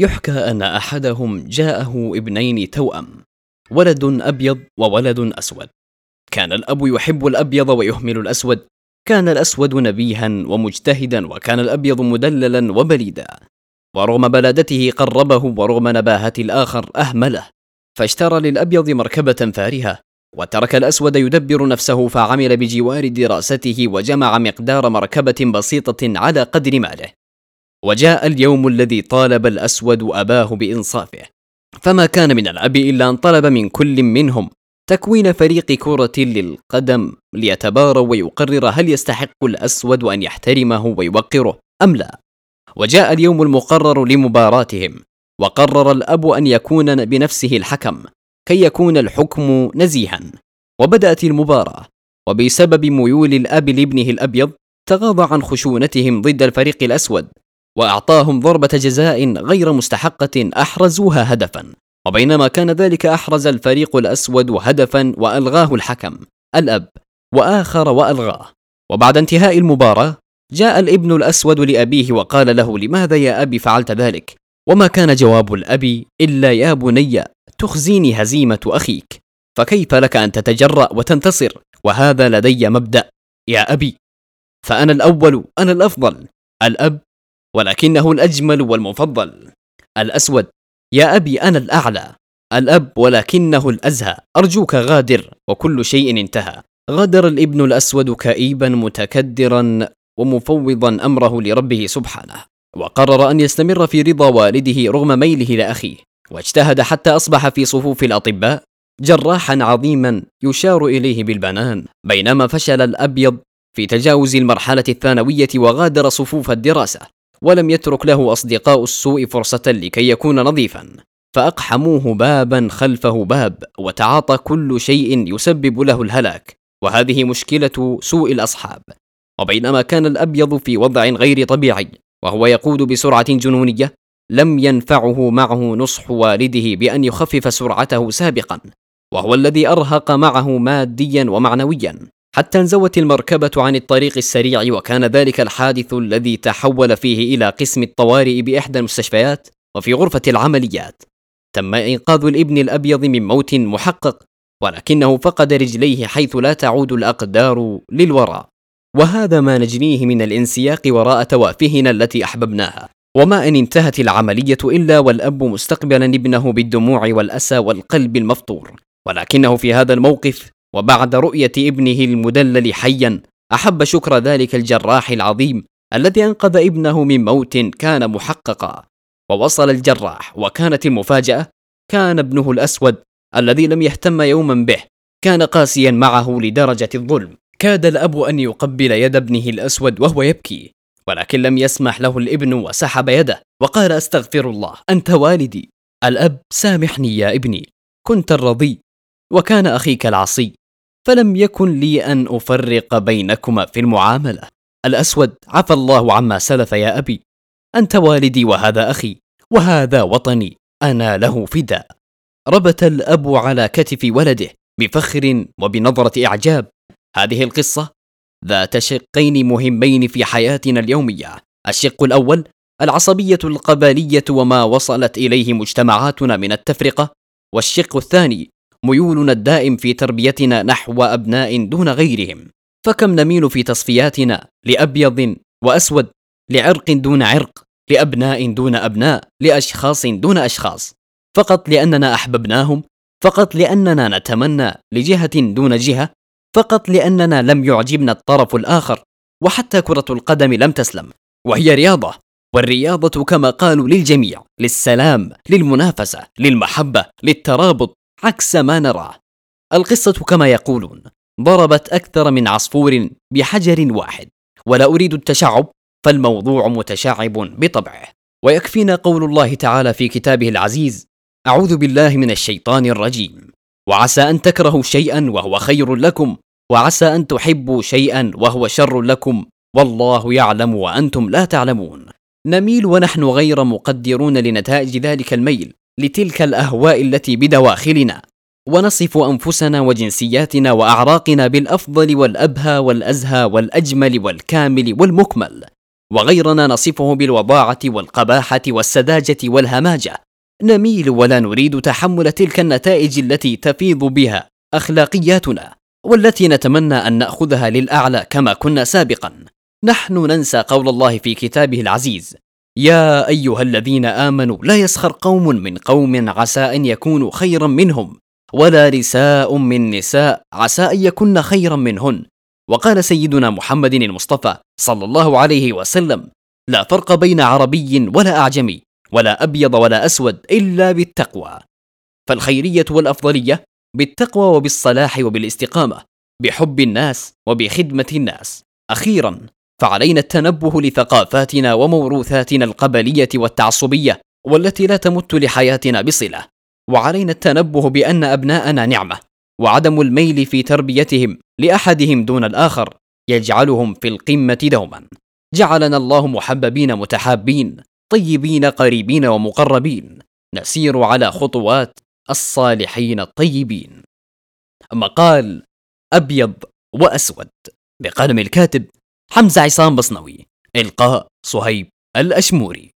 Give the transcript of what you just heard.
يحكى أن أحدهم جاءه ابنين توأم ولد أبيض وولد أسود. كان الأب يحب الأبيض ويهمل الأسود. كان الأسود نبيها ومجتهدا وكان الأبيض مدللا وبليدا. ورغم بلادته قربه ورغم نباهة الآخر أهمله. فاشترى للأبيض مركبة فارهة وترك الأسود يدبر نفسه فعمل بجوار دراسته وجمع مقدار مركبة بسيطة على قدر ماله. وجاء اليوم الذي طالب الأسود أباه بإنصافه. فما كان من الاب إلا أن طلب من كل منهم تكوين فريق كرة للقدم ليتباروا ويقرر هل يستحق الأسود أن يحترمه ويوقره أم لا. وجاء اليوم المقرر لمباراتهم وقرر الأب أن يكون بنفسه الحكم كي يكون الحكم نزيها. وبدأت المباراة وبسبب ميول الأب لابنه الأبيض تغاضى عن خشونتهم ضد الفريق الأسود. وأعطاهم ضربة جزاء غير مستحقة أحرزوها هدفا. وبينما كان ذلك أحرز الفريق الأسود هدفا وألغاه الحكم الأب وآخر وألغاه. وبعد انتهاء المباراة جاء الابن الأسود لأبيه وقال له لماذا يا أبي فعلت ذلك؟ وما كان جواب الأب إلا يا بني تخزيني هزيمة أخيك فكيف لك أن تتجرأ وتنتصر؟ وهذا لدي مبدأ يا أبي فأنا الأول أنا الأفضل الأب ولكنه الأجمل والمفضل. الأسود. يا أبي أنا الأعلى. الأب ولكنه الأزهى. أرجوك غادر. وكل شيء انتهى. غادر الإبن الأسود كئيبا متكدرا ومفوضا أمره لربه سبحانه. وقرر أن يستمر في رضا والده رغم ميله لأخيه. واجتهد حتى أصبح في صفوف الأطباء جراحا عظيما يشار إليه بالبنان. بينما فشل الأبيض في تجاوز المرحلة الثانوية وغادر صفوف الدراسة. ولم يترك له أصدقاء السوء فرصة لكي يكون نظيفا. فأقحموه بابا خلفه باب وتعاطى كل شيء يسبب له الهلاك. وهذه مشكلة سوء الأصحاب. وبينما كان الأبيض في وضع غير طبيعي وهو يقود بسرعة جنونية لم ينفعه معه نصح والده بأن يخفف سرعته سابقا. وهو الذي أرهق معه ماديا ومعنويا. حتى انزوت المركبة عن الطريق السريع وكان ذلك الحادث الذي تحول فيه إلى قسم الطوارئ بإحدى المستشفيات وفي غرفة العمليات. تم إنقاذ الإبن الأبيض من موت محقق ولكنه فقد رجليه حيث لا تعود الأقدار للوراء وهذا ما نجنيه من الانسياق وراء توافهنا التي أحببناها. وما إن انتهت العملية إلا والأب مستقبلا ابنه بالدموع والأسى والقلب المفطور. ولكنه في هذا الموقف وبعد رؤية ابنه المدلل حيا أحب شكر ذلك الجراح العظيم الذي أنقذ ابنه من موت كان محققا. ووصل الجراح وكانت المفاجأة كان ابنه الأسود الذي لم يهتم يوما به كان قاسيا معه لدرجة الظلم. كاد الأب أن يقبل يد ابنه الأسود وهو يبكي ولكن لم يسمح له الابن وسحب يده وقال أستغفر الله أنت والدي. الأب سامحني يا ابني كنت الرضي وكان أخيك العصي. فلم يكن لي أن أفرق بينكما في المعاملة. الأسود عفى الله عما سلف يا أبي. أنت والدي وهذا أخي وهذا وطني أنا له فداء. ربت الأب على كتف ولده بفخر وبنظرة إعجاب. هذه القصة ذات شقين مهمين في حياتنا اليومية. الشق الأول العصبية القبلية وما وصلت إليه مجتمعاتنا من التفرقة. والشق الثاني ميولنا الدائم في تربيتنا نحو أبناء دون غيرهم. فكم نميل في تصفياتنا لأبيض وأسود لعرق دون عرق لأبناء دون أبناء لأشخاص دون أشخاص. فقط لأننا أحببناهم فقط لأننا نتمنى لجهة دون جهة فقط لأننا لم يعجبنا الطرف الآخر. وحتى كرة القدم لم تسلم وهي رياضة. والرياضة كما قالوا للجميع للسلام للمنافسة للمحبة للترابط. عكس ما نراه القصة كما يقولون ضربت أكثر من عصفور بحجر واحد. ولا أريد التشعب فالموضوع متشعب بطبعه. ويكفينا قول الله تعالى في كتابه العزيز أعوذ بالله من الشيطان الرجيم. وعسى أن تكرهوا شيئا وهو خير لكم وعسى أن تحبوا شيئا وهو شر لكم. والله يعلم وأنتم لا تعلمون. نميل ونحن غير مقدرون لنتائج ذلك الميل. لتلك الأهواء التي بدواخلنا. ونصف أنفسنا وجنسياتنا وأعراقنا بالأفضل والأبهى والأزهى والأجمل والكامل والمكمل. وغيرنا نصفه بالوضاعة والقباحة والسذاجة والهماجة. نميل ولا نريد تحمل تلك النتائج التي تفيض بها أخلاقياتنا والتي نتمنى أن نأخذها للأعلى كما كنا سابقا. نحن ننسى قول الله في كتابه العزيز يا أيها الذين آمنوا لا يسخر قوم من قوم عسى أن يكونوا خيرا منهم ولا نساء من نساء عسى أن يكن خيرا منهن. وقال سيدنا محمد المصطفى صلى الله عليه وسلم لا فرق بين عربي ولا أعجمي ولا أبيض ولا أسود إلا بالتقوى. فالخيرية والأفضلية بالتقوى وبالصلاح وبالاستقامة بحب الناس وبخدمة الناس. أخيرا فعلينا التنبه لثقافاتنا وموروثاتنا القبلية والتعصبية والتي لا تمت لحياتنا بصلة. وعلينا التنبه بأن أبناءنا نعمة وعدم الميل في تربيتهم لأحدهم دون الآخر يجعلهم في القمة دوما. جعلنا الله محببين متحابين طيبين قريبين ومقربين. نسير على خطوات الصالحين الطيبين. مقال أبيض وأسود بقلم الكاتب حمزة عصام بصنوي إلقاء صهيب الأشموري.